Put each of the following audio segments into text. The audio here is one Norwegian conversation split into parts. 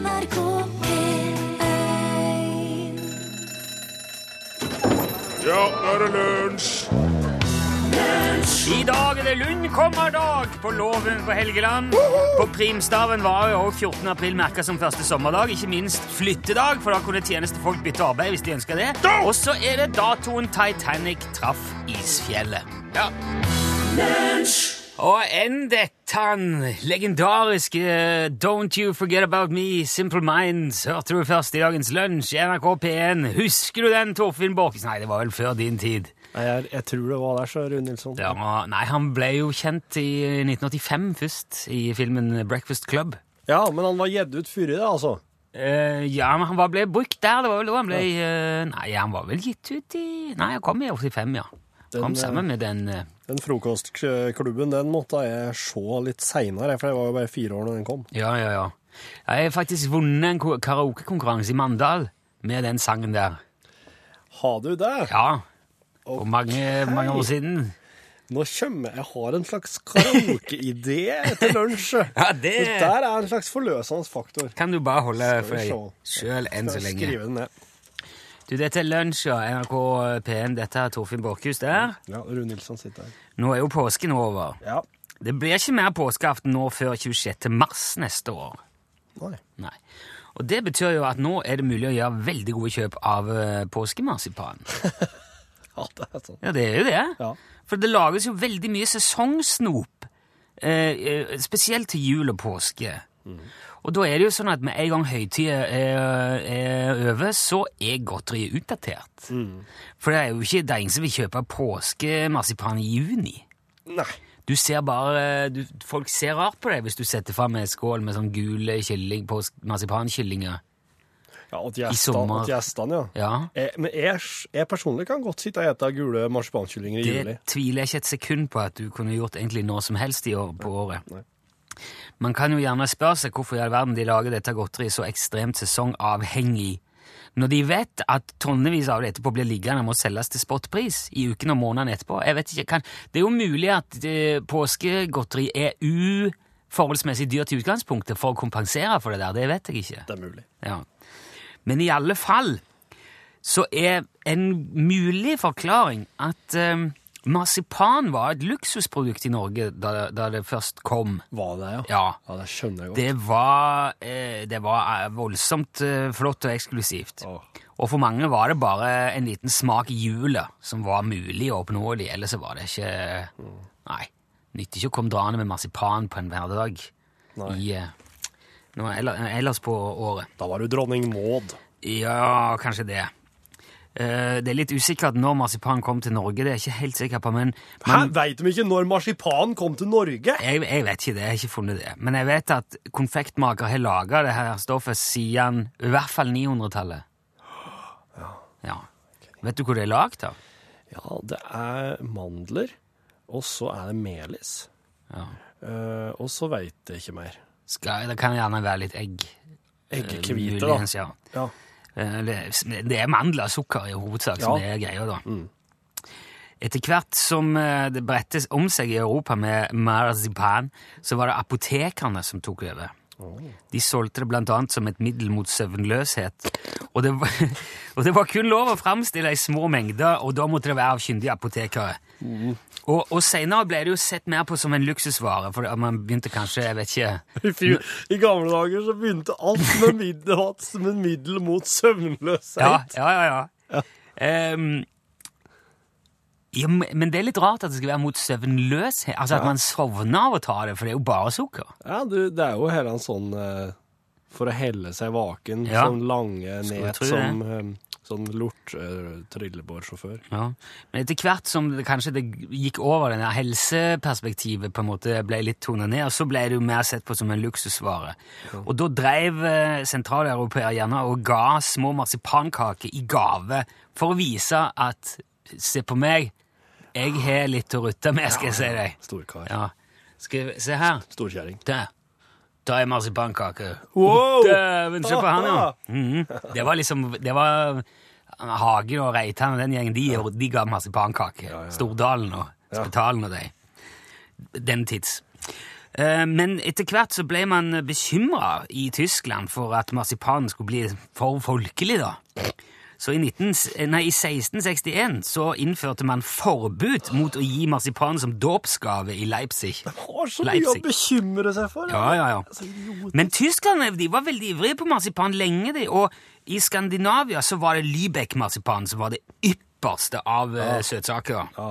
NRK P1 Ja, nå er det lunsj! I dag er det Lundkommerdag på Låven på Helgeland. På primstaven var jo også 14. april merka som første sommerdag. Ikke minst flyttedag, for da kunne tjenestefolk bytte arbeid hvis de ønska det. Og så er det datoen Titanic traff isfjellet. Ja. Og enn dette legendariske Don't You Forget About Me, Simple Minds, hørte du først i dagens lunsj NRK P1. Husker du den, Torfinn Borchs? Nei, det var vel før din tid. Nei, jeg, jeg tror det var der, så Rune Nilsson. Ja, nei, han ble jo kjent i 1985 først, i filmen Breakfast Club. Ja, men han var gjedd ut før det, altså. Uh, ja, men han var, ble brukt der. Det var vel da han ble uh, Nei, han var vel gitt ut i Nei, han kom i 85, ja. Den, kom sammen med den eh, Den frokostklubben den måtte jeg se litt seinere, for jeg var jo bare fire år når den kom. Ja, ja, ja. Jeg har faktisk vunnet en ko- karaokekonkurranse i Mandal med den sangen der. Har du det? Ja. For mange, mange år siden. Nå kommer jeg har en slags karaokeidé til lunsj. Ja, det Dette er en slags forløsende faktor. kan du bare holde for deg sjøl enn så Skal jeg lenge. Skrive den ned. Du, dette er lunsj, ja. NRK P1. Dette er Torfinn Borchhus der. Ja, Rune Nilsson sitter her. Nå er jo påsken over. Ja. Det blir ikke mer påskeaften nå før 26. mars neste år. Nei. Nei. Og det betyr jo at nå er det mulig å gjøre veldig gode kjøp av eh, påskemarsipan. Ja, det er sånn. Ja, det er jo det. Ja. For det lages jo veldig mye sesongsnop. Eh, eh, spesielt til jul og påske. Og da er det jo sånn at med en gang høytida er, er over, så er godteriet utdatert. For det er jo ikke ingen som vil kjøpe påskemarsipan i juni. Nei. Du ser bare, du, Folk ser rart på deg hvis du setter fram en skål med sånn gule kylling, marsipankyllinger. Ja, og gjestene, gjestene, ja. Ja. Jeg, men jeg, jeg personlig kan godt sitte og ete gule marsipankyllinger i juli. Det tviler jeg ikke et sekund på at du kunne gjort egentlig når som helst i år, på året. Nei. Man kan jo gjerne spørre seg hvorfor i all verden de lager dette godteriet så ekstremt sesongavhengig, når de vet at tonnevis av det etterpå blir liggende og må selges til spotpris i uken og månedene etterpå. Jeg vet ikke, kan, Det er jo mulig at eh, påskegodteri er uforholdsmessig dyrt i utgangspunktet for å kompensere for det der. Det vet jeg ikke. Det er mulig. Ja. Men i alle fall så er en mulig forklaring at eh, marsipan var et luksusprodukt i Norge da, da det først kom. Var det, ja? Ja. Ja, det skjønner jeg godt. Det var, eh, det var eh, voldsomt eh, flott og eksklusivt. Oh. Og for mange var det bare en liten smak i hjulet som var mulig og oppnåelig. Ellers var det ikke Nei. Nytter ikke å komme draende med marsipan på en hverdag i, eh, ellers på året. Da var du dronning Maud. Ja, kanskje det. Eh, det er litt usikkert når marsipan kom til Norge, det er jeg ikke helt sikker på, men, men Veit de ikke når marsipan kom til Norge? jeg, jeg vet ikke det, jeg har ikke funnet det. Men jeg vet at konfektmaker har laga det her stoffet siden i hvert fall 900-tallet. Ja. Vet du hvor det er lagd av? Ja, det er mandler, og så er det melis. Ja. Uh, og så veit jeg ikke mer. Skal, det kan gjerne være litt egg. Eggekvite, da. Ja. Ja. Eh, Det, er mandler og sukker i hovedsak som Ja. er greia, da. Etter hvert som eh, det brettes om seg i Europa med marzipan, så var det apotekerne som tok over. De solgte det annet som et middel mot søvnløshet. Og det var, og det var kun lov å framstille i små mengder, og da måtte det være av kyndige apotekere. Og, og senere ble det jo sett mer på som en luksusvare, for man begynte kanskje, jeg vet ikke I, gamle dager så begynte alt med middel, som en middel mot søvnløshet. Ja, ja, ja. ja. Um, ja, men men det er litt rart at det skal være mot søvnløshet. Altså at man sovner av å ta det, for det er jo bare sukker. Ja, du, det er jo hele en sånn eh, For å helle seg vaken, Ja. sånn lange net som eh, sånn lort uh, trillebårsjåfør. Ja. Men etter hvert som det, kanskje det gikk over denne helseperspektivet på en måte ble litt tonet ned, så ble det jo mer sett på som en luksusvare. Og da drev eh, sentraleuropeere gjerne og ga små marsipankaker i gave for å vise at se på meg, jeg har litt å rutte med, skal jeg si deg. Storkar. Ja. Skal vi se her. Storkjerring. Der. Da er marsipankake. Wow! Dæven, se på han, ja. Mhm. Det var liksom Det var Hagen og Reitan og den gjengen, de, de ga marsipankake. Stordalen og Spetalen og de. Den tids. Eh, Men etter hvert så ble man bekymra i Tyskland for at marsipanen skulle bli for folkelig, da. Så i, 19, nei, i 1661 så innførte man forbud mot å gi marsipan som dåpsgave i Leipzig. Har så mye å bekymre seg for. Ja, ja, ja. Men tyskerne de var veldig ivrige på marsipan lenge, de. Og i Skandinavia så var det Lübeck-marsipan som var det ypperste av ja. søtsaker. Ja.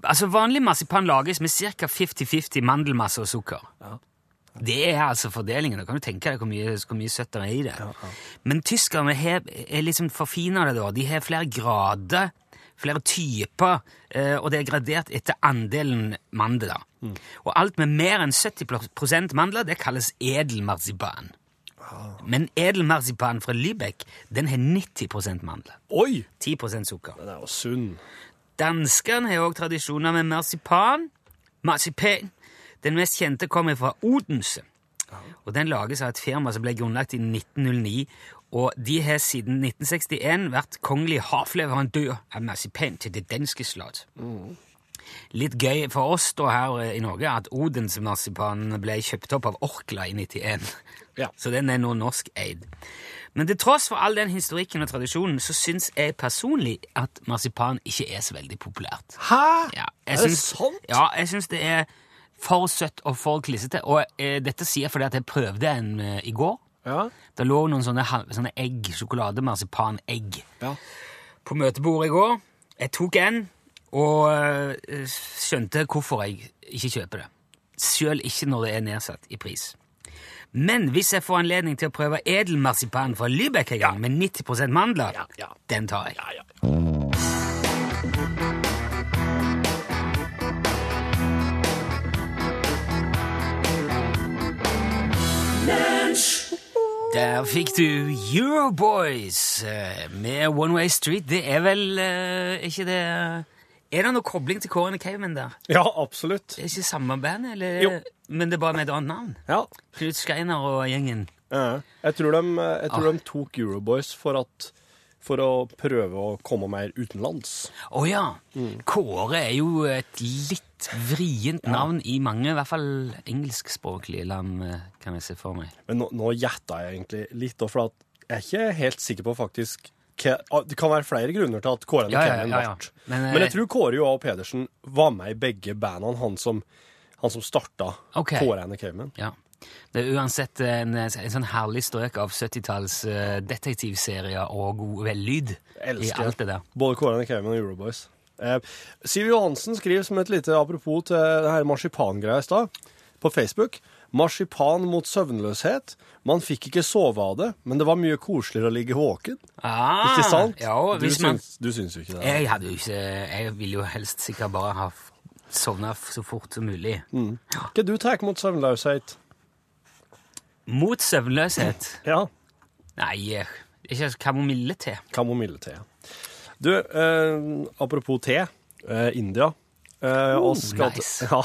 Altså Vanlig marsipan lages med ca. 50-50 mandelmasse og sukker. Det er altså fordelingen. Da kan du tenke deg hvor mye, hvor mye søtt det er i det. Men tyskerne har- er liksom forfina det, da. De har flere grader, flere typer, eh, og det er gradert etter andelen mandler. Og alt med mer enn 70% mandler, det kalles edelmarsipan. Men edelmarsipan fra Lübeck, den har 90% mandler. Oi! 10% sukker. Den er jo sunn. Danskene har også tradisjoner med marsipan. Marsipan. Den mest kjente kommer fra Odense. Og Den lages av et firma som ble grunnlagt i 1909. Og de har siden 1961 vært kongelig havleverandør av marsipan til det danske slott. Litt gøy for oss da her i Norge at Odense-marsipanen ble kjøpt opp av Orkla i 91. Ja. Så den er nå norskeid. Men til tross for all den historikken og tradisjonen, så syns jeg personlig at marsipan ikke er så veldig populært. Hæ? Ja, Er det syns- sant? Ja, jeg syns det er for søtt og for klissete. Og eh, dette sier jeg fordi at jeg prøvde en eh, i går. Ja. Det lå noen sånne, hal- sånne egg, sjokolademarsipan-egg ja. på møtebordet i går. Jeg tok en, og eh, skjønte hvorfor jeg ikke kjøper det. Selv ikke når det er nedsatt i pris. Men hvis jeg får anledning til å prøve edelmarsipan fra Lübeck en gang, med 90 mandler, Ja, ja. den tar jeg. Ja, ja. Der fikk du Euroboys eh, med One Way Street. Det er vel eh, ikke det Er det noe kobling til Kåren og Cavemen der? ja, absolutt. Det er ikke samme band, eller? Jo. Men det er bare med et annet navn? Ja. Knut Skreiner og gjengen. Ja. Jeg tror de, jeg tror Ah. de tok Euroboys for, at, for å prøve å komme mer utenlands. Å ja! Mm. Kåre er jo et litt vrient navn i mange, i hvert fall engelskspråklige land, eh, kan jeg se for meg. Men nå, nå gjetta jeg egentlig litt, for at jeg er ikke helt sikker på faktisk Det kan være flere grunner til at Kåre Ja, ja, ja, ja. Men, Men, eh, jeg tror Kåre Joa og Pedersen var med i begge bandene, han som, han som starta okay. Kåre and Cayman. Ja. Det er uansett en, en sånn herlig strøk av 70-talls eh, detektivserier og god vellyd i alt det der. både Kåre and Cayman og Euroboys. Eh, Siv Johansen skriver som et lite apropos til det her marsipangreia i stad, på Facebook. Marsipan mot søvnløshet. Man fikk ikke sove av det, men det var mye koseligere å ligge våken. Ah, Ikke sant? Ja, du, man, syns, du syns jo ikke det? jeg hadde jo ikke Jeg ville jo helst sikkert bare ha sovna så fort som mulig. Hva du tar mot søvnløshet? Mot søvnløshet Ja, Nei, eh, ikke kamomille-te. kamomille-te. Du, eh, apropos te. Eh, India. Eh, Oh, nice. Ja,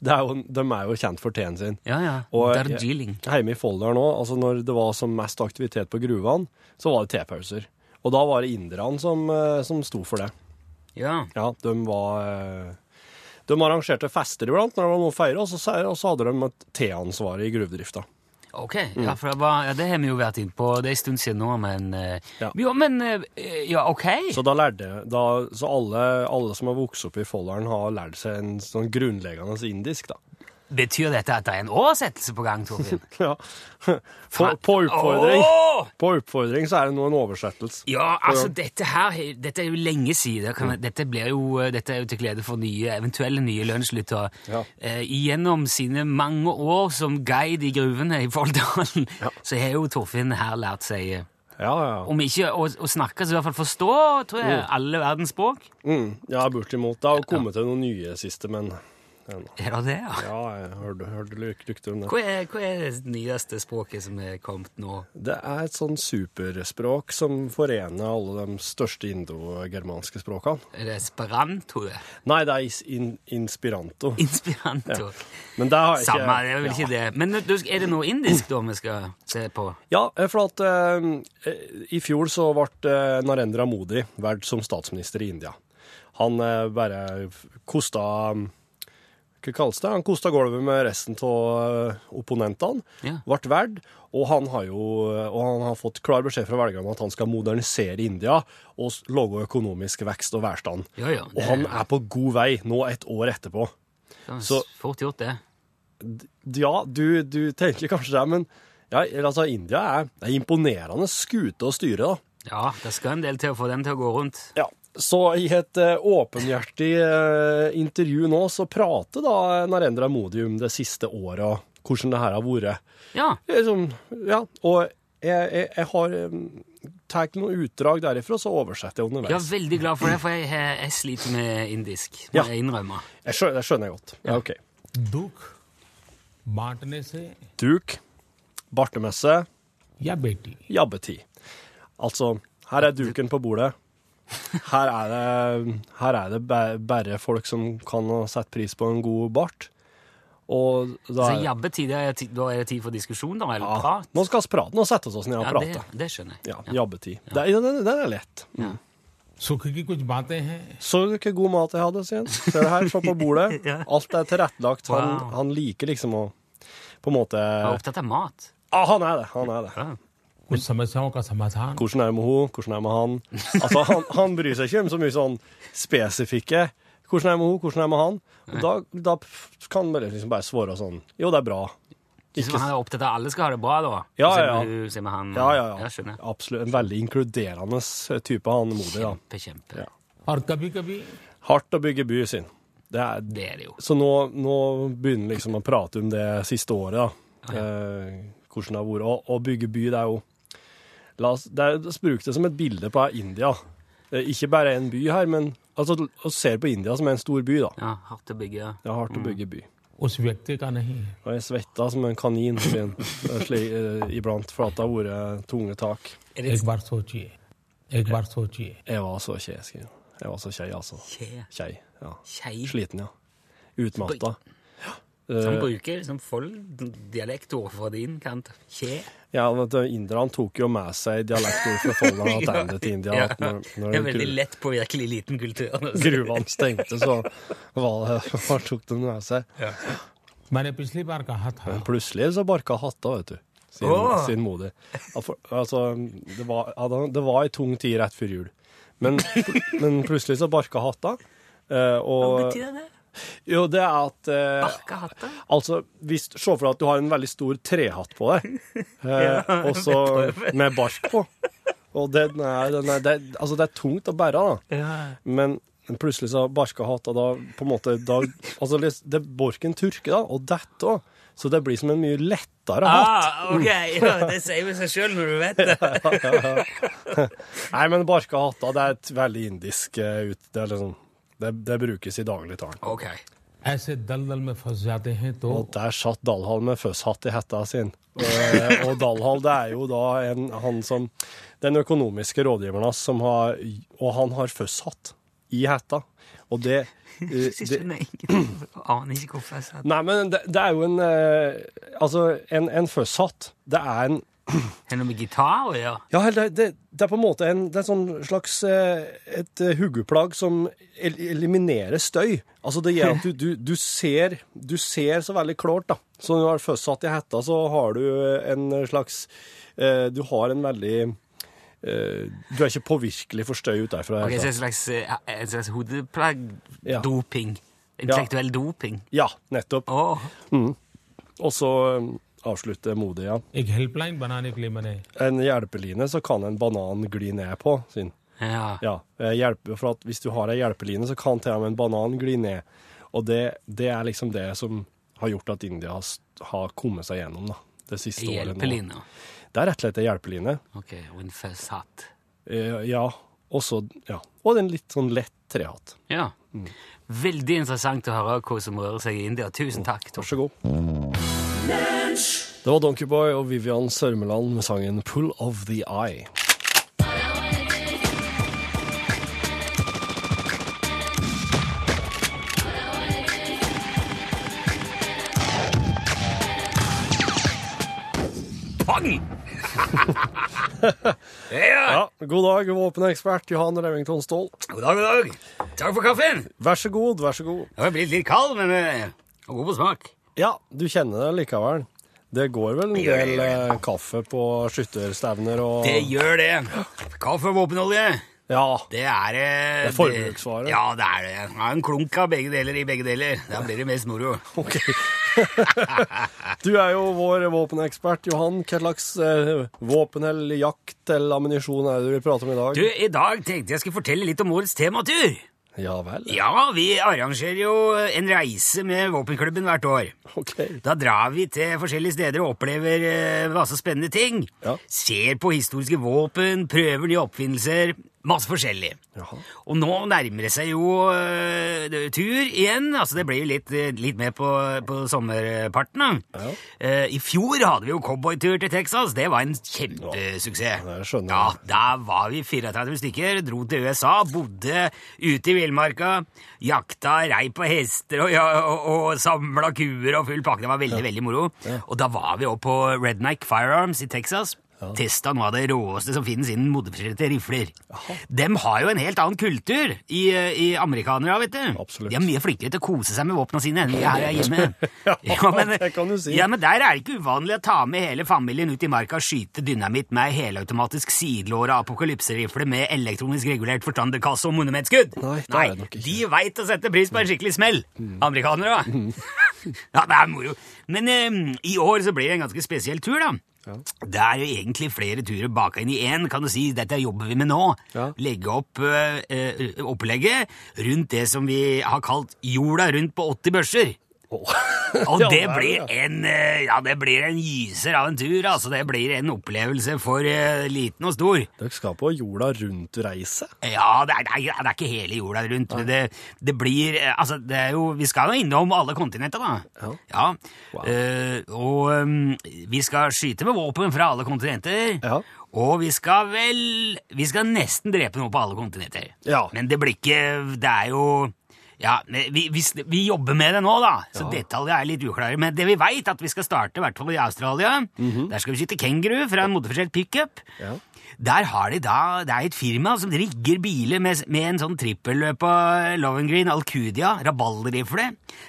det er jo, de er jo kjent for teen sin. Ja, ja. Og, eh, Darjeeling. Hjemme i Folldal nå, altså når det var som mest aktivitet på gruvene, så var det tepauser. Og da var det inderne som, eh, som sto for det. Ja. Ja, de var De arrangerte fester iblant når det var noe å feire, og så, hadde de et teansvar i gruvedrifta. Ok, Mm. ja, for det, var, ja, det har vi jo vært inne på. Det er en stund siden nå, men eh, Ja. Jo, men eh, Ja, ok. Så da lærte da, Så alle, alle som har vokst opp i Folldalen, har lært seg en sånn grunnleggende indisk, da. Betyr dette at det er en oversettelse på gang, Torfinn? Ja. På, på oppfordring. På oppfordring så er det nå en oversettelse. Ja, altså, dette her dette er jo lenge siden. Kan, dette, blir jo, dette er jo til glede for nye, eventuelle nye lønnslyttere. Ja. Eh, gjennom sine mange år som guide i gruvene i Folldalen, så har jo Torfinn her lært seg eh, Ja, ja. om ikke å, å snakke, så i hvert fall forstå, tror jeg, alle verdens språk. Mm, ja, bortimot. Det har kommet til noen nye siste, men ja, Er det det, ja? Ja, jeg hørte, hørte rykter om det. Hva er, hva er det nyeste språket som er kommet nå? Det er et sånn superspråk som forener alle de største indogermanske språkene. Er det esperanto? det? Nei, det er in, inspiranto. Inspiranto? Men det har jeg ikke Samme, det er vel ja. ikke det. Men er det noe indisk da vi skal se på? Ja, for at uh, i fjor så ble eh, Narendra Modi valgt som statsminister i India. Han eh, bare kosta det? Han kosta gulvet med resten av opponentene. Ja. Ble verd. Og han har jo og han har fått klar beskjed fra velgerne om at han skal modernisere India og lage økonomisk vekst og velstand. Ja, ja. Og han er på god vei nå et år etterpå. så så- Fort gjort, det. Ja, du, du tenker kanskje det, men ja, altså, India er, er imponerende skute å styre, da. Ja, det skal en del til å få den til å gå rundt. Ja, så i et eh, åpenhjertig eh, intervju nå, så prater da Narendra Modi om det siste året, hvordan det her har vært. Ja. Liksom, ja. Og jeg, jeg, jeg har eh, tar noen utdrag derifra, så oversetter jeg underveis. Jeg er veldig glad for det, for jeg, jeg sliter med indisk. Må ja. jeg. Jeg skjønner, det skjønner jeg godt. Ja, ok. Duk. Bartmesse. Duk. Bartemesse. Jabbeti. Jabbeti. Altså, her er duken på bordet. Her er det, her er det bare folk som kan sette pris på en god bart. Og da er, så jabbe tid, da er det tid for diskusjon, da? Eller ja, prat? Nå skal vi prate. Nå setter vi oss ned og ja, prater. Det, det, skjønner jeg. Ja, ja. Ja. Det, det, det, er lett. Mm. Så ikke god mat jeg hadde. Så ikke god mat jeg hadde, sier. Ser du her, se på bordet. Alt er tilrettelagt. Han, wow. han liker liksom å på en måte Han er opptatt av mat. Ja, ah, han er det. Han er det. Hvordan sammenheng, hva sammenheng? Hvordan er det med hun? Hvordan er med han? Altså, han, han bryr seg ikke om så mye sånn spesifikke Hvordan er det med hun? Hvordan er det med han? Og da, da kan man liksom bare svare sånn Jo, det er bra. Ikke... Han er opptatt av at alle skal ha det bra, da? Ja, ja. Hun, han, ja, ja, ja. Absolutt. En veldig inkluderende type, han Modi. Kjempe, kjempe. Ja. Hardt å bygge by? Hardt å bygge by, sin. Det er det, er det jo. Så nå, nå begynner liksom å prate om det siste året, da. Ah, ja. eh, hvordan det har vært. Å bygge by, det er jo La oss, det er, Bruk som et bilde på India. Eh, ikke bare en by her, men altså, vi ser på India som er en stor by, da. Ja, hardt å bygge. Ja, hardt å bygge by. Og svette kan jeg Og jeg svetter som en kanin sin, slik, eh, iblant, for at det har vært eh, tunge tak. Jeg var så kje. Jeg var så kje. Jeg var så kje, skriver Jeg var så kjei, altså. Kjei. Ja. Sliten, ja. Utmatta. Eh, som bruker liksom Fold-dialektord fra din kant? Kje? Ja, eh, Inderne tok jo med seg dialektord fra Folda og tegnet til India. Ja, når, når det er veldig lett på virkelig liten kultur. Altså. Gruvene stengte, så var det, tok de med seg. Ja. Men plutselig barka hatta. Men plutselig så barka hatta, vet du. Sin, oh. sin modig. Altså, det var, det var ei tung tid rett før jul. Men, men plutselig så barka hatta. Eh, og, Hva betyr det? Jo, det er at eh? Altså, hvis, se for deg at du har en veldig stor trehatt på deg, eh, og så med bark på. Og den er, den er, det, er- altså, det er tungt å bære, da. Ja. Men plutselig så barka hatta da på en måte da, Altså, det, det borken tørker, da, og dette òg. Så det blir som en mye lettere hatt. Ah, ok, ja, Det sier vi seg sjøl når du vet det. Nei, men barka hatta, det er et veldig indisk eh, ut... Det, er liksom, det, det brukes i dagligtalen. Okay. Og der satt Dalhall med føsshatt i hetta sin. Eh, og, og Dalhall det er jo da en, han som Den økonomiske rådgiveren hans som har Og han har føsshatt i hetta. Og det eh, aner ikke hvorfor jeg sa det. Nei, men det, det er jo en eh, Altså, en, en fødshatt, det er en har det noe med gitar å gjøre? Ja, det, det, det er på en måte en, det er sånn slags eh, et hodeplagg huggeplagg som el eliminerer støy. Altså det gjør at du, du, du, ser, du ser så veldig klart, da. Så når du har først satt i hetta, så har du en slags eh, Du har en veldig eh, Du er ikke påvirkelig for støy ut derfra. Ok, så en slags, eh, en slags hodeplagg? Ja. Doping? Intellektuell doping? Ja, nettopp. Åh, Og så eh, avslutter modig, ja. En hjelpeline så kan en banan gli ned på. Sin. Ja. ja hjelp, for at hvis du har ei hjelpeline, så kan til og med en banan gli ned. Og det, det, er liksom det som har gjort at India har, har kommet seg gjennom da, det siste året. Hjelpeline? Det er rett og slett ei hjelpeline. Ok, Og en føshatt? Eh, ja. Også, ja. Og en litt sånn lett trehatt. Ja. Mm. Veldig interessant å høre hva som rører seg i India. Tusen takk. Vær så god. Det var Donkeyboy og Vivian Sørmeland med sangen 'Pull of the Eye'. Ja. God dag, våpenekspert Johan Remington Ståhl. God dag, god dag. Takk for kaffen. Vær så god, vær så god. Jeg har blitt litt kald, men uh, god på smak. Ja, du kjenner det likevel. Det går vel en det, del eh, kaffe på skytterstevner og Det gjør det. Kaffe og våpenolje. Ja. Det er eh, Det er forbruksvare. Ja, det er det. Ja, en klunk av begge deler i begge deler. Da blir det mest moro. Ok. du er jo vår våpenekspert, Johan. Hva slags eh, våpen eller jakt eller ammunisjon er det du vil prate om i dag? Du, I dag tenkte jeg skulle fortelle litt om årets tematur. Ja vel. Ja, vi arrangerer jo en reise med våpenklubben hvert år. Ok. Da drar vi til forskjellige steder og opplever eh, masse spennende ting. Ja. Ser på historiske våpen, prøver nye oppfinnelser. Masse forskjellig. Jaha. Og nå nærmer det seg jo uh, tur igjen. Altså, det blir jo litt, eh, litt med på, på sommerparten. da. Ja. Uh, I fjor hadde vi jo cowboytur til Texas. Det var en kjempesuksess. Ja, Ja. Der var vi 34 stykker, dro til USA, bodde ute i villmarka, jakta, rei på hester og, ja, og, og samla kuer og full pakke. Det var veldig, veldig moro. Og da var vi òg på Redneck Firearms i Texas. Testa noe av det råeste som finnes innen modifiserte rifler. De har jo en helt annen kultur i, i amerikanere, vet du. Absolutt. De er mye flinkere til å kose seg med våpnene sine enn vi er her hjemme. Ja, det kan du si. Ja, men Der er det ikke uvanlig å ta med hele familien ut i marka og skyte dynamitt med helautomatisk sidelåra apokalypserifle med elektronisk regulert forstanderkasse og monumentskudd. Nei, ikke. de veit å sette pris på en skikkelig smell. Amerikanere, da. ja, det er moro. Men eh, i år så blir det en ganske spesiell tur, da. Det er jo egentlig flere turer baka inn i én, kan du si. Dette jobber vi med nå. Ja. Legge opp eh, eh, opplegget rundt det som vi har kalt jorda rundt på 80 børser. Og Ja, det blir en eh, ja, det blir en gyser av en tur. altså Det blir en opplevelse for uh, liten og stor. Dere skal på jorda rundt-reise? Ja, det er, det, er, det er ikke hele jorda rundt, men det, det blir eh, Altså, det er jo Vi skal jo innom alle kontinenter, da. Ja. Ja. Eh, og um, vi skal skyte med våpen fra alle kontinenter. Ja. Og vi skal vel Vi skal nesten drepe noe på alle kontinenter. Ja. Men det blir ikke Det er jo ja, vi, vi, vi jobber med det nå, da, så detaljer er litt uklare. Men det vi veit, at vi skal starte, i hvert fall i Australia Der skal vi skyte kenguru fra en modifisert pickup. Ja. Der har de da, Det er et firma som rigger biler med, med en sånn trippelløpa Lovengreen Alcudia rabalderrifle,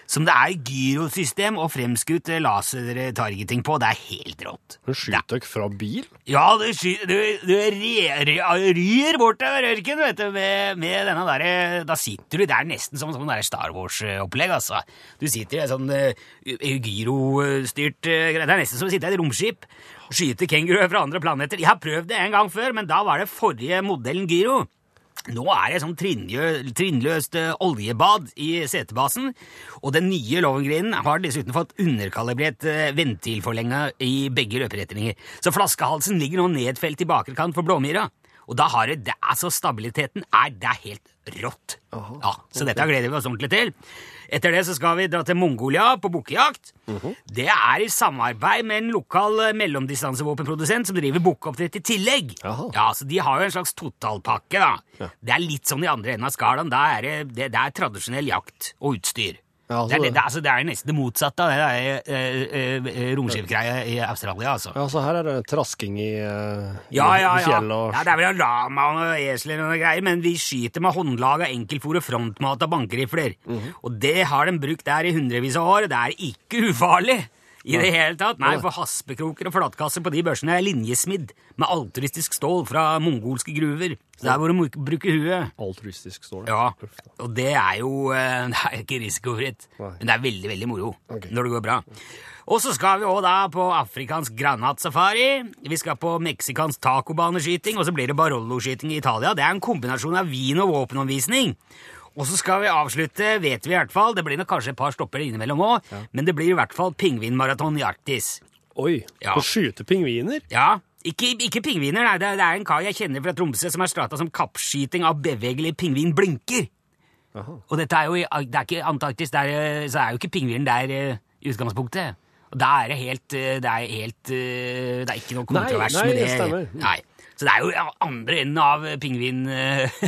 som det er gyrosystem og fremskutt lasertargeting på. Det er helt rått. Du Skyter dere fra bil? Ja, du, du, du ryr bortover ørken vet du, med, med denne derre Da sitter du Det er nesten som sånn Star Wars-opplegg, altså. Du sitter i en sånn uh, gyrostyrt uh, greie. Det er nesten som å sitte i et romskip. Skyte kenguruer fra andre planeter. Jeg har prøvd det en gang før, men da var det forrige modellen gyro. Nå er det sånn trinnløst eh, oljebad i setebasen, og den nye Lovengrinen har dessuten fått underkalibrert uh, ventilforlenga i begge løperetninger. Så flaskehalsen ligger nå nedfelt i bakerkant for blåmyra. Og da har det, det altså Stabiliteten er, det er helt rått. ja, så dette gleder vi oss ordentlig til. Etter det så skal vi dra til Mongolia på bukkejakt. Det er i samarbeid med en lokal eh, mellomdistansevåpenprodusent som driver bukkeoppdrett i tillegg. Aha. Ja, så De har jo en slags totalpakke. da. Det er litt sånn i andre enden av skalaen. Er det, det, det er tradisjonell jakt og utstyr. Ja, det, er, det, det, altså, det er nesten det motsatte av det der, eh, eh, romskipgreia i Australia. altså. Ja, så her er det trasking i, eh, Ja, ja, i fjellet og ja. Det er vel lama og esler og greier, men vi skyter med håndlaga enkeltfòr og frontmat av bankerifler. -hmm. Og det har de brukt der i hundrevis av år, og det er ikke ufarlig. I det hele tatt. Nei, for haspekroker og flatkasser på de børsene er linjesmidd med altruistisk stål fra mongolske gruver. Så det er hvor du bruker bruke huet. altruistisk, stål? Ja, og det er jo eh, Det er ikke risikofritt, men det er veldig, veldig moro okay. når det går bra. Og så skal vi òg da på afrikansk granatsafari. Vi skal på meksikansk tacobaneskyting, og så blir det Barollo-skyting i Italia. Det er en kombinasjon av vin og våpenomvisning. Og så skal vi avslutte, vet vi i hvert fall, det blir nok kanskje et par stopper innimellom òg, men det blir i hvert fall pingvinmaraton i Arktis. Oi, Ja. å skyte pingviner? Ja, ikke, ikke pingviner, nei. Det, er- det er en kar jeg kjenner fra Tromsø som har strata som kappskyting av bevegelig pingvinblinker. Aha. Og dette er jo i det er ikke Antarktis, det er, så er jo ikke pingvinen der eh, i utgangspunktet. Og da er det helt eh, Det er helt eh, Det er ikke noe kontrovers nei, med det. det stemmer. Nei. Så det er jo andre enden av pingvin...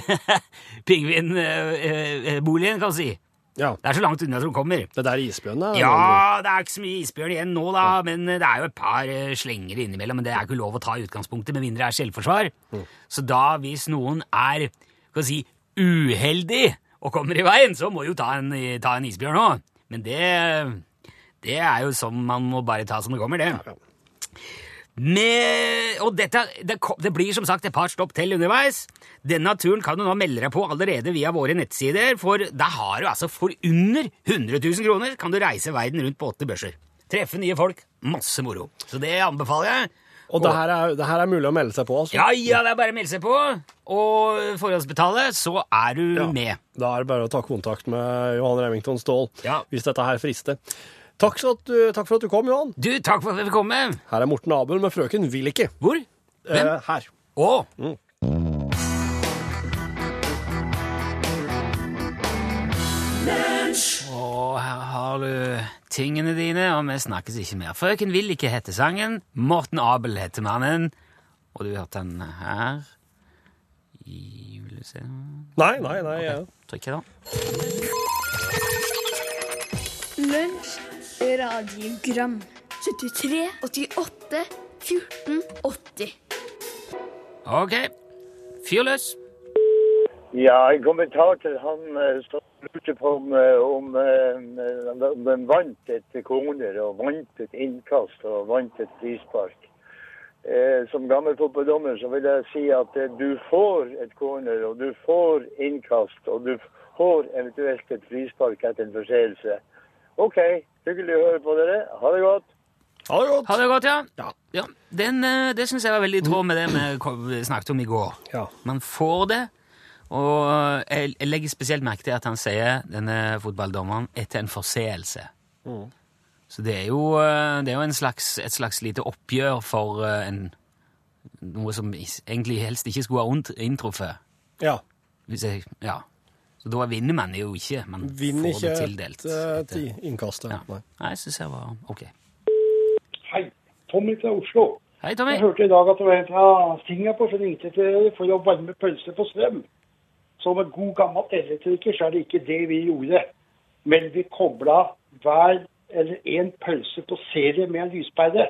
Pingvinboligen, kan du si. Ja. Det er så langt unna som du kommer. Det der isbjørnen er Ja, det er ikke så mye isbjørn igjen nå, da, men det er jo et par eh, slenger innimellom. Men det er ikke lov å ta i utgangspunktet, med mindre det er selvforsvar. Så da, hvis noen er skal si, uheldig og kommer i veien, så må jo ta en, ta en isbjørn òg. Men det, det er jo sånn man må bare ta som det kommer, det. Med, og dette, det, det blir som sagt et par stopp til underveis. Denne turen kan du nå melde deg på allerede via våre nettsider, for da har du altså for under 100 000 kroner kan du reise verden rundt på åtte børser. Treffe nye folk. Masse moro. Så det anbefaler jeg. Og det her, er, det her er mulig å melde seg på, altså? Ja, ja, det er bare å melde seg på, og forhåndsbetale, så er du Ja. med. Da er det bare å ta kontakt med Johan Remington Ståhl Ja. hvis dette her frister. Takk, for, at du, takk for at du kom, Johan. Du, takk for at jeg fikk komme. Her er Morten Abel med Frøken vil ikke. Hvor? Hvem? Eh, her. Å! Og her har du tingene dine, og vi snakkes ikke mer. Frøken vil ikke hete sangen, Morten Abel heter mannen, og du hørte den her i juleserien. Nei, nei, nei. ja. Trykker da. Lunsj, radiogram 73, 88, 14, 80 Ok, fyr løs. Ja, en kommentar til han eh, som lurte på om, eh, om, eh, om han vant et koner og vant et innkast og vant et frispark. Eh, Som gammel fotballdommer så vil jeg si at eh, du får et corner og du får innkast og du får eventuelt et frispark etter en forseelse. OK, hyggelig å høre på dere. Ha det godt. Ha det godt. Ha det godt, ja. Ja. ja den, eh, det synes jeg var veldig i tråd med det vi snakket om i går. Ja. Man får det, og jeg, jeg legger spesielt merke til at han sier, denne fotballdommeren, etter en forseelse. Så det er jo, eh, det er jo en slags, et slags lite oppgjør for eh, en, noe som egentlig helst ikke skulle ha inntruffet. ja. Hvis jeg, ja. Så da vinner man jo ikke. Man Vinner får ikke det tildelt. et eh, etter- ti- innkast. ja. Nei. Jeg synes jeg var ok. Hei, Tommy fra Oslo. Hei, Tommy. Jeg hørte i dag at det var en fra Singapore som ringte til dere for å varme pølser på strøm. Som en god gammel elektriker så er det ikke det vi gjorde. Men vi kobla hver eller en pølse på serie med en lyspære.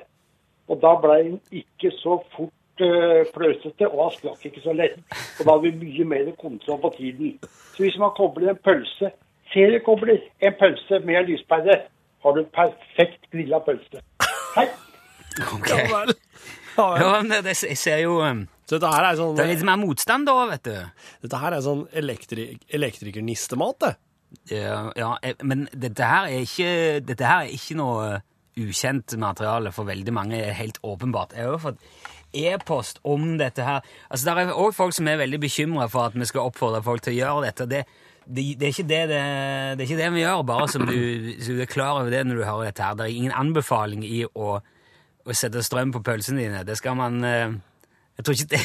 Og da ble den ikke så fort uh, fløsete, og han sprakk ikke så lett. Og da hadde vi mye mer kontroll på tiden. Så hvis man kobler en pølse, seriekobler en pølse med en lyspære, har du perfekt grilla pølse. Hei! Okay. Ja. Ja, men det, det, jeg ser jo um, Så dette her er sånn, Det er litt mer motstand da, vet du. dette her er sånn elektri elektrikernistemat, det. Ja, ja, eh, men dette her er ikke, dette her er ikke noe ukjent materiale for veldig mange, er helt åpenbart. Jeg har fått e-post om dette her. Altså, Det er òg folk som er veldig bekymra for at vi skal oppfordre folk til å gjøre dette. Det, det, det, er det, det, er ikke det vi gjør, bare som du, så du er klar over det når du hører dette her. Det er ingen anbefaling i å, å sette strøm på pølsene dine. Det skal man eh, jeg tror ikke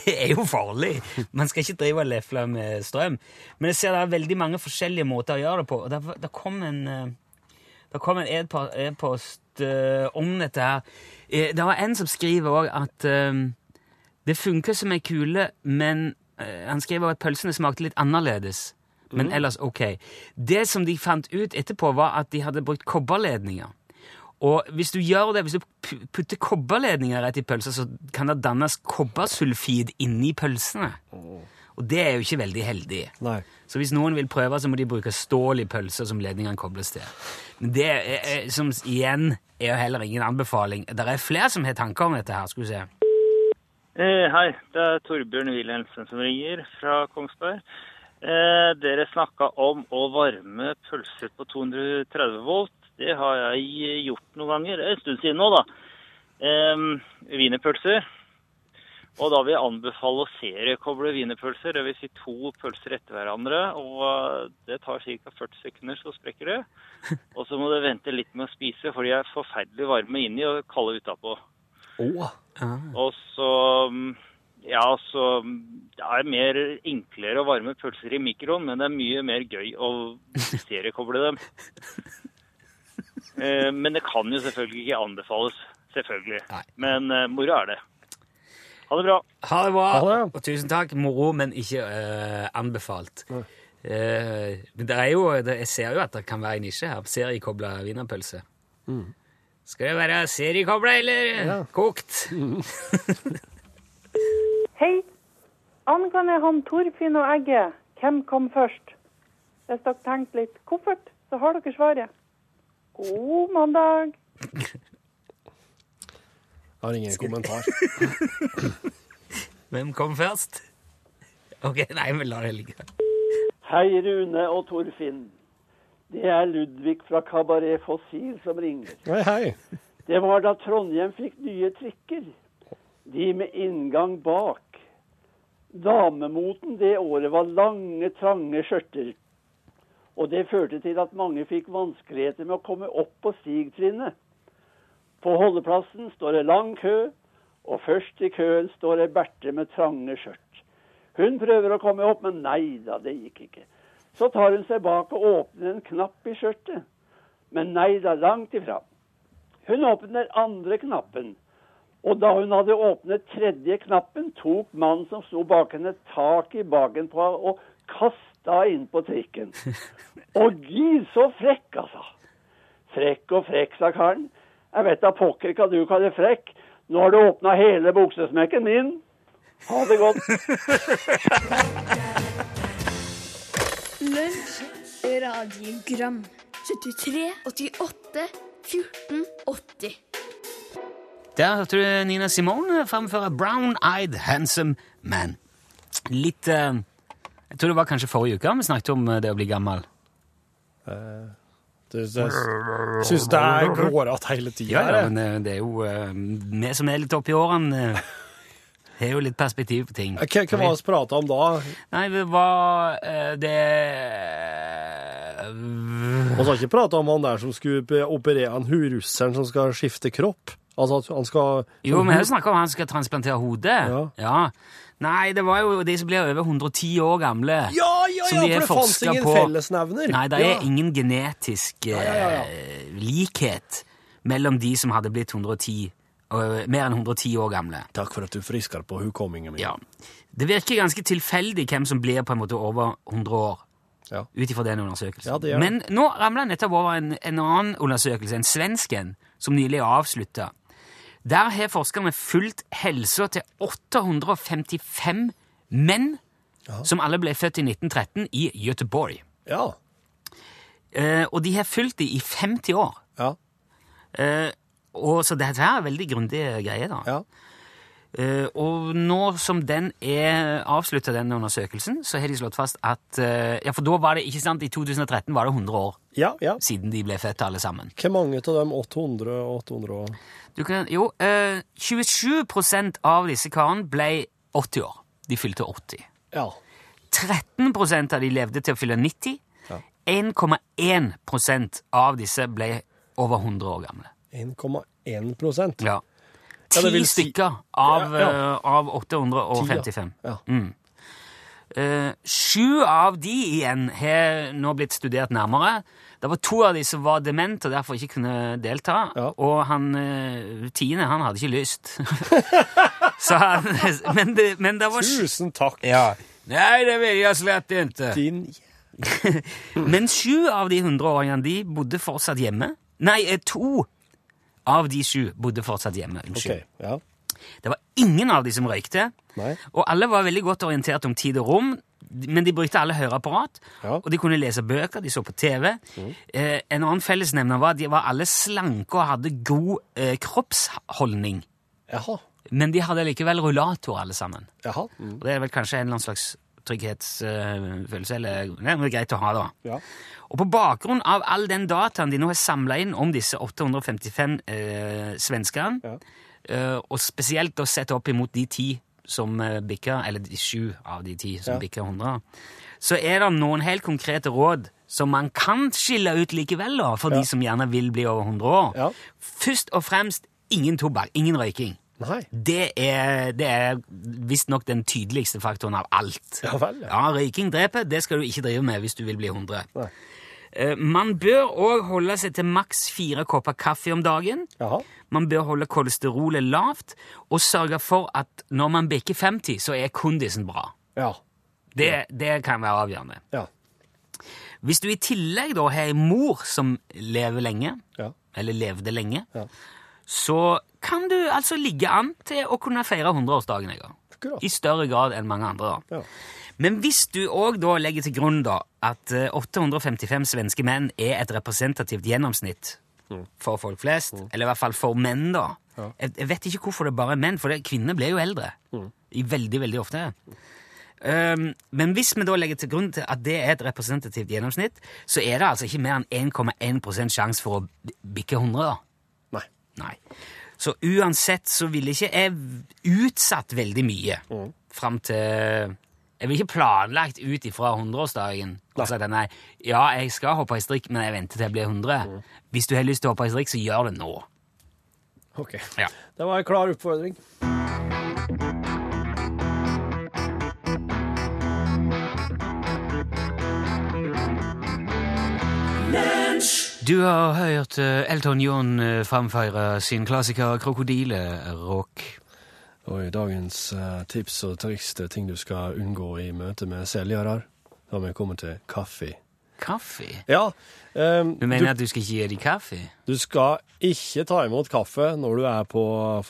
det er jo farlig. Man skal ikke drive og lefle med strøm. Men jeg ser det er veldig mange forskjellige måter å gjøre det på. Og der, der kom en eh, det kom en e-post uh, om dette her. Eh, det var en som skriver òg at eh, det funker som ei kule, men uh, han skriver at pølsene smakte litt annerledes. Men ellers ok. Det som de fant ut etterpå, var at de hadde brukt kobberledninger. Og hvis du gjør det, hvis du putter kobberledninger rett i pølsa, så kan det dannes kobbersulfid inni pølsene. Og det er jo ikke veldig heldig. Nei. Så hvis noen vil prøve, så må de bruke stål i pølser som ledningene kobles til. Men det er, er, som igjen er jo heller ingen anbefaling. Det er flere som har tanker om dette her, skal vi se. Eh, hei, det er Torbjørn Wilhelmsen som ringer fra Kongsberg. Eh, dere snakka om å varme pølser på 230 volt. Det har jeg gjort noen ganger. Det er en stund siden nå, da. Eh, wienerpølser. Og da vil jeg anbefale å seriekoble wienerpølser, dvs. Si to pølser etter hverandre. Og det tar ca. 40 sekunder, så sprekker det. Og så må du vente litt med å spise, for de er forferdelig varme inni og kalde utapå. Åh. Og så mm, Ja, så mm, Det er mer enklere å varme pølser i mikroen, men det er mye mer gøy å seriekoble dem. Eh, Men det kan jo selvfølgelig ikke anbefales. Selvfølgelig. Nei. Men eh, moro er det. Ha det bra. Ha det bra, Ha det. og tusen takk. Moro, men ikke uh, anbefalt. Uh, men det er jo, det, jeg ser jo at det kan være en nisje her. Seriekobla wienerpølse. Skal det være seriekobla eller kokt? Hei. Angående han Torfinn og Egge, hvem kom først? Hvis dere tenkte litt koffert, så har dere svaret. God mandag. Jeg har ingen kommentar. Hvem kom først? Ok, nei, vi lar det ligge. Hei, Rune og Torfinn. Det er Ludvig fra Kabaret Fossil som ringer. Hei, hei. Det var da Trondheim fikk nye trikker. De med inngang bak. Damemoten det året var lange, trange skjørter. Og det førte til at mange fikk vanskeligheter med å komme opp på stigtrinnet. På holdeplassen står det lang kø, og først i køen står ei Berthe med trange skjørt. Hun prøver å komme opp, men nei da, det gikk ikke. Så tar hun seg bak og åpner en knapp i skjørtet. Men nei da, langt ifra. Hun åpner andre knappen. Og da hun hadde åpnet tredje knappen, tok mannen som sto bak henne, tak i baken på henne og kasta inn på trikken. Og gid, så frekk, altså. Frekk og frekk, sa karen. Jeg vet da pokker hva du kaller frekk. Nå har du åpna hele buksesmekken min. Ha det godt. Lunsj, radiogram 73, 88, 14, 80 Der hørte du Nina Simone framføre Brown Eyed Handsome Man. Litt eh, Jeg tror det var kanskje forrige uke vi snakket om eh, det å bli gammel. Du syns det er grårete hele tida? Ja, ja, men eh, det er jo eh, Vi som er litt oppi årene, eh, har jo litt perspektiv på ting. Hva, hva var det vi prata om da? Nei, det var det Vi har ikke prata om han der som skulle operere han russeren som skal skifte kropp? Altså at han skal Jo, vi har snakka om han skal transplantere hodet. Ja. Nei, det var jo de som blir over 110 år gamle. Ja, ja, som de har for det fantes ingen på. fellesnevner. Nei, det er ingen genetisk eh, likhet mellom de som hadde blitt 110, og, mer enn 110 år gamle. Takk for at du frisker på hukommingen min. Ja. Det virker ganske tilfeldig hvem som blir på en måte over 100 år. Ja. Ut ifra den undersøkelsen. Ja, det gjør Men nå ramla jeg nettopp over en, en annen undersøkelse, en svensken, som nylig er avslutta. Der har forskerne fulgt helsa til 855 menn som alle ble født i 1913 i Göteborg. Ja. Eh, og de har fulgt dem i 50 år. Ja. Eh, og Så dette her er veldig grundige greier. da. Ja. Uh, og nå som den er avslutta, den undersøkelsen, så har de slått fast at uh, Ja, for da var det ikke sant, i 2013 var det 100 år ja, ja. siden de ble født, alle sammen. Hvor mange av dem 800 og 800 år? Du kan, jo, uh, 27 av disse karene ble 80 år. De fylte 80. Ja. 13% av de levde til å fylle 90. 1,1% av disse ble over 100 år gamle. 1,1 Ja. Ja, det Ti vil si- stykker av, Ja, ja. eh, av 855. Ja. Mm. Uh, sju av de igjen har nå blitt studert nærmere. Det var to av de som var dement og derfor ikke kunne delta. Ja. Og han uh, tiende, han hadde ikke lyst. Så han, men, det, men det var Tusen takk. Ja. Nei, det vil jeg slett ikke. Din Men sju av de hundreåringene de bodde fortsatt hjemme. Nei, eh, to av de sju bodde fortsatt hjemme. Unnskyld. Okay, Ja. Det var ingen av de som røykte. Nei. Og alle var veldig godt orientert om tid og rom, men de brukte alle høreapparat. Ja. Og de kunne lese bøker, de så på TV. Eh, en annen fellesnevner var at de var alle slanke og hadde god eh, kroppsholdning. Jaha. Men de hadde likevel rullator, alle sammen. Jaha. Mm. Og det er vel kanskje en eller annen slags trygghetsfølelse, eller det er greit å ha, da. Ja. Og på bakgrunn av all den dataen de nå har samla inn om disse 855 eh, svenskene, Ja. eh, og spesielt da sett opp imot de ti som eh, bikker, eller de sju av de ti som Ja. bikker 100, så er det noen helt konkrete råd som man kan skille ut likevel, da, for de som gjerne vil bli over 100 år. Ja. Først og fremst ingen tobakk, ingen røyking. Nei. Det er, det er visstnok den tydeligste faktoren av alt. Ja vel, ja. Ja, røyking dreper. Det skal du ikke drive med hvis du vil bli 100. Nei. Eh, Man bør òg holde seg til maks fire kopper kaffe om dagen. Jaha. Man bør holde kolesterolet lavt og sørge for at når man bikker 50, så er kondisen bra. Ja. Det, det kan være avgjørende. Ja. Hvis du i tillegg da har ei mor som lever lenge, Ja. eller levde lenge, Ja. Så kan du altså ligge an til å kunne feire 100-årsdagen en gang. I større grad enn mange andre. da. Men hvis du òg da legger til grunn da at eh, 855 svenske menn er et representativt gjennomsnitt for folk flest, eller i hvert fall for menn, da jeg, jeg vet ikke hvorfor det bare er menn, for det, kvinner blir jo eldre. I veldig, veldig ofte. Um, men hvis vi da legger til grunn til at det er et representativt gjennomsnitt, så er det altså ikke mer enn 1,1 sjanse for å bikke 100, da. Nei. Så uansett så ville ikke jeg utsatt veldig mye fram til Jeg ville ikke planlagt ut ifra 100-årsdagen og sagt nei, ja, jeg skal hoppe i strikk, men jeg venter til jeg blir 100. Hvis du har lyst til å hoppe i strikk, så gjør det nå. Ok. Ja. Det var en klar oppfordring. Du har hørt eh, Elton John eh, framføre sin klassiker 'Krokodillerock'. Og i dagens eh, tips og triks til ting du skal unngå i møte med selgere, har vi kommet til kaffe. Kaffe? Ja. Um, Du mener at du skal ikke gi dem kaffe? Du skal ikke ta imot kaffe når du er på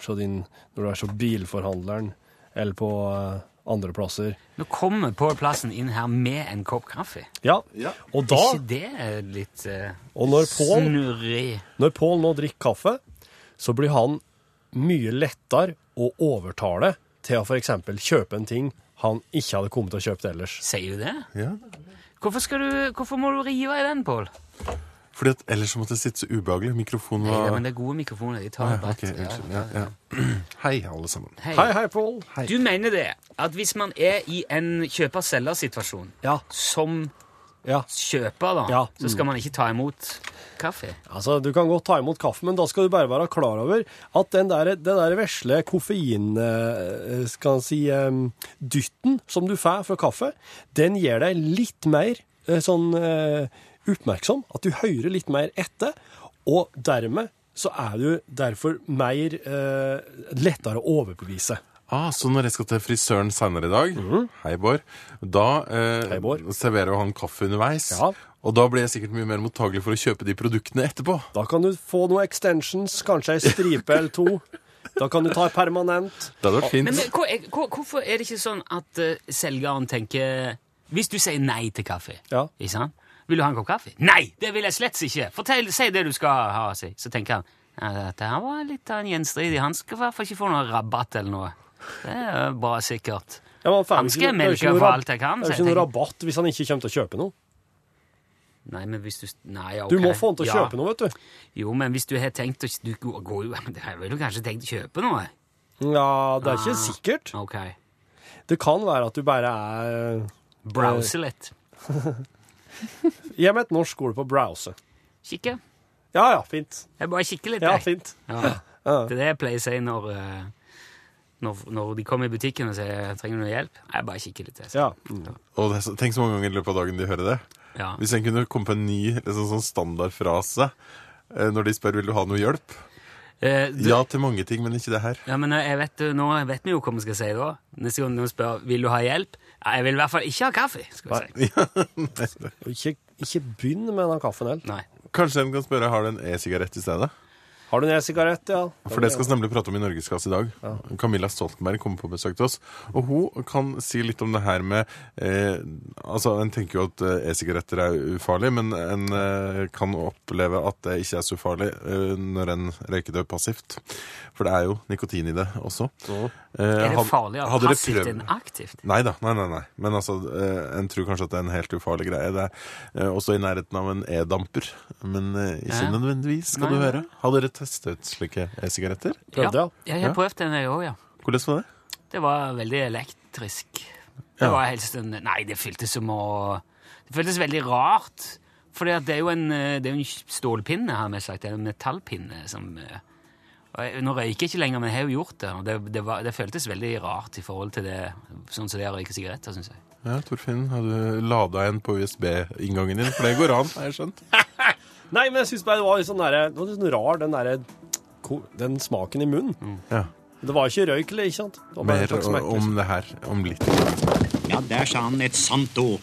så din, når du er så bilforhandleren, eller på eh, andre plasser. Nå kommer Pål Plassen inn her med en kopp kaffe. Ja, og da Er ikke det litt uh, Og når Paul, snurrig? Når Pål nå drikker kaffe, så blir han mye lettere å overtale til å f.eks. kjøpe en ting han ikke hadde kommet til å kjøpe ellers. Sier du det? Ja. Hvorfor, skal du, hvorfor må du rive i den, Pål? Fordi at ellers måtte det sitte så ubehagelig. Mikrofonen Nei, Ja, men det er gode mikrofoner. De tar Ah, ja, brett. ok. Ja, ja. Hei, alle sammen. Hei. Hei, hei, Pål. Du mener det at hvis man er i en kjøper-selger-situasjon Ja. som Ja. kjøper, da, Ja. så skal man ikke ta imot kaffe? Altså, Du kan godt ta imot kaffe, men da skal du bare være klar over at den der, den der vesle koffein... eh, Skal man si eh, Dytten som du får fra kaffe, den gjør deg litt mer eh, sånn eh, oppmerksom. At du hører litt mer etter. Og dermed så er du derfor mer eh, lettere å overbevise. Ah, så når jeg skal til frisøren senere i dag, hei Bård, da eh, Hei, Bård. serverer jo han kaffe underveis. Ja. Og da blir jeg sikkert mye mer mottagelig for å kjøpe de produktene etterpå. Da kan du få noen extensions, kanskje ei stripe eller to. Da kan du ta permanent. Det hadde vært fint. Men, men hvor, hvor, hvorfor er det ikke sånn at uh, selgeren tenker Hvis du sier nei til kaffe, Ja. ikke sant? Vil du ha en kopp kaffe? Nei, det vil jeg slett ikke! Fortell, Si det du skal ha. Si. Så tenker han ja, dette her var litt av en gjenstridig. Han skal i hvert fall ikke få noe rabatt eller noe. Det er bra sikkert. Ja, men han skal det melke for alt jeg kan, Det er jo ikke noe rabatt hvis han ikke kommer til å kjøpe noe. Nei, men hvis du Nei, ok. Du må få han til å Ja. kjøpe noe, vet du. Jo, men hvis du har tenkt å Du går jo Det er vel du kanskje tenkt å kjøpe noe? Ja, det er ikke Ah. sikkert. Ok. Det kan være at du bare er Browse litt. Gi meg et norsk ord på browse. Kikke. Ja ja, fint. Jeg bare kikker litt, Ja, fint. Ja. Det er det jeg pleier å si når, eh, når, når de kommer i butikken og sier 'trenger du noe hjelp'. Jeg bare kikker litt. Jeg. Ja. Og det er så, tenk så mange ganger i løpet av dagen de hører det. Ja. Hvis en kunne komme på en ny liksom, sånn standardfrase eh, når de spør vil du ha noe hjelp. Eh, du, Ja til mange ting, men ikke det her. ja, men jeg vet, nå vet vi jo hva vi skal si da. Neste gang noen spør 'vil du ha hjelp', jeg vil i hvert fall ikke ha kaffe. skal vi si. Ikke, ikke begynn med den kaffen heller. Nei. Kanskje en kan spørre har du en e-sigarett i stedet? Har du en e-sigarett, ja? For det skal vi nemlig prate om i Norgesklasse i dag. Camilla Stoltenberg kommer på besøk til oss. Og hun kan si litt om det her med eh, Altså, En tenker jo at eh, e-sigaretter er ufarlig, men en eh, kan oppleve at det ikke er så ufarlig eh, når en røyker det passivt. For det er jo nikotin i det også. Eh, Er det farlig farligere hadde passivt enn aktivt? Nei da, nei, nei, nei. Men altså, eh, en tror kanskje at det er en helt ufarlig greie. Det er eh, også i nærheten av en e-damper, men eh, ikke Ja. nødvendigvis, skal Nei, du høre. Har dere testet slike e-sigaretter? Prøvde, ja. Jeg har prøvd den, jeg òg, ja. Hvordan var det? Det var veldig elektrisk. Det Ja. var helst en Nei, det føltes som å Det føltes veldig rart. For det er jo en, det er en stålpinne, har vi sagt. Det er en metallpinne som og jeg, Nå røyker jeg ikke lenger, men jeg har jo gjort det. Og det, det, var, det føltes veldig rart i forhold til det sånn som det å røyke sigaretter, syns jeg. Ja, Torfinn, har du lada en på USB-inngangen din? For det går an, har jeg skjønt. Nei, men jeg syns bare det var litt sånn der, Det var litt sånn rar, den derre Den smaken i munnen. Ja. Det var ikke røyk, eller ikke sant? Det var bare Mer en om det her om litt. Ja, der sa han et sant ord.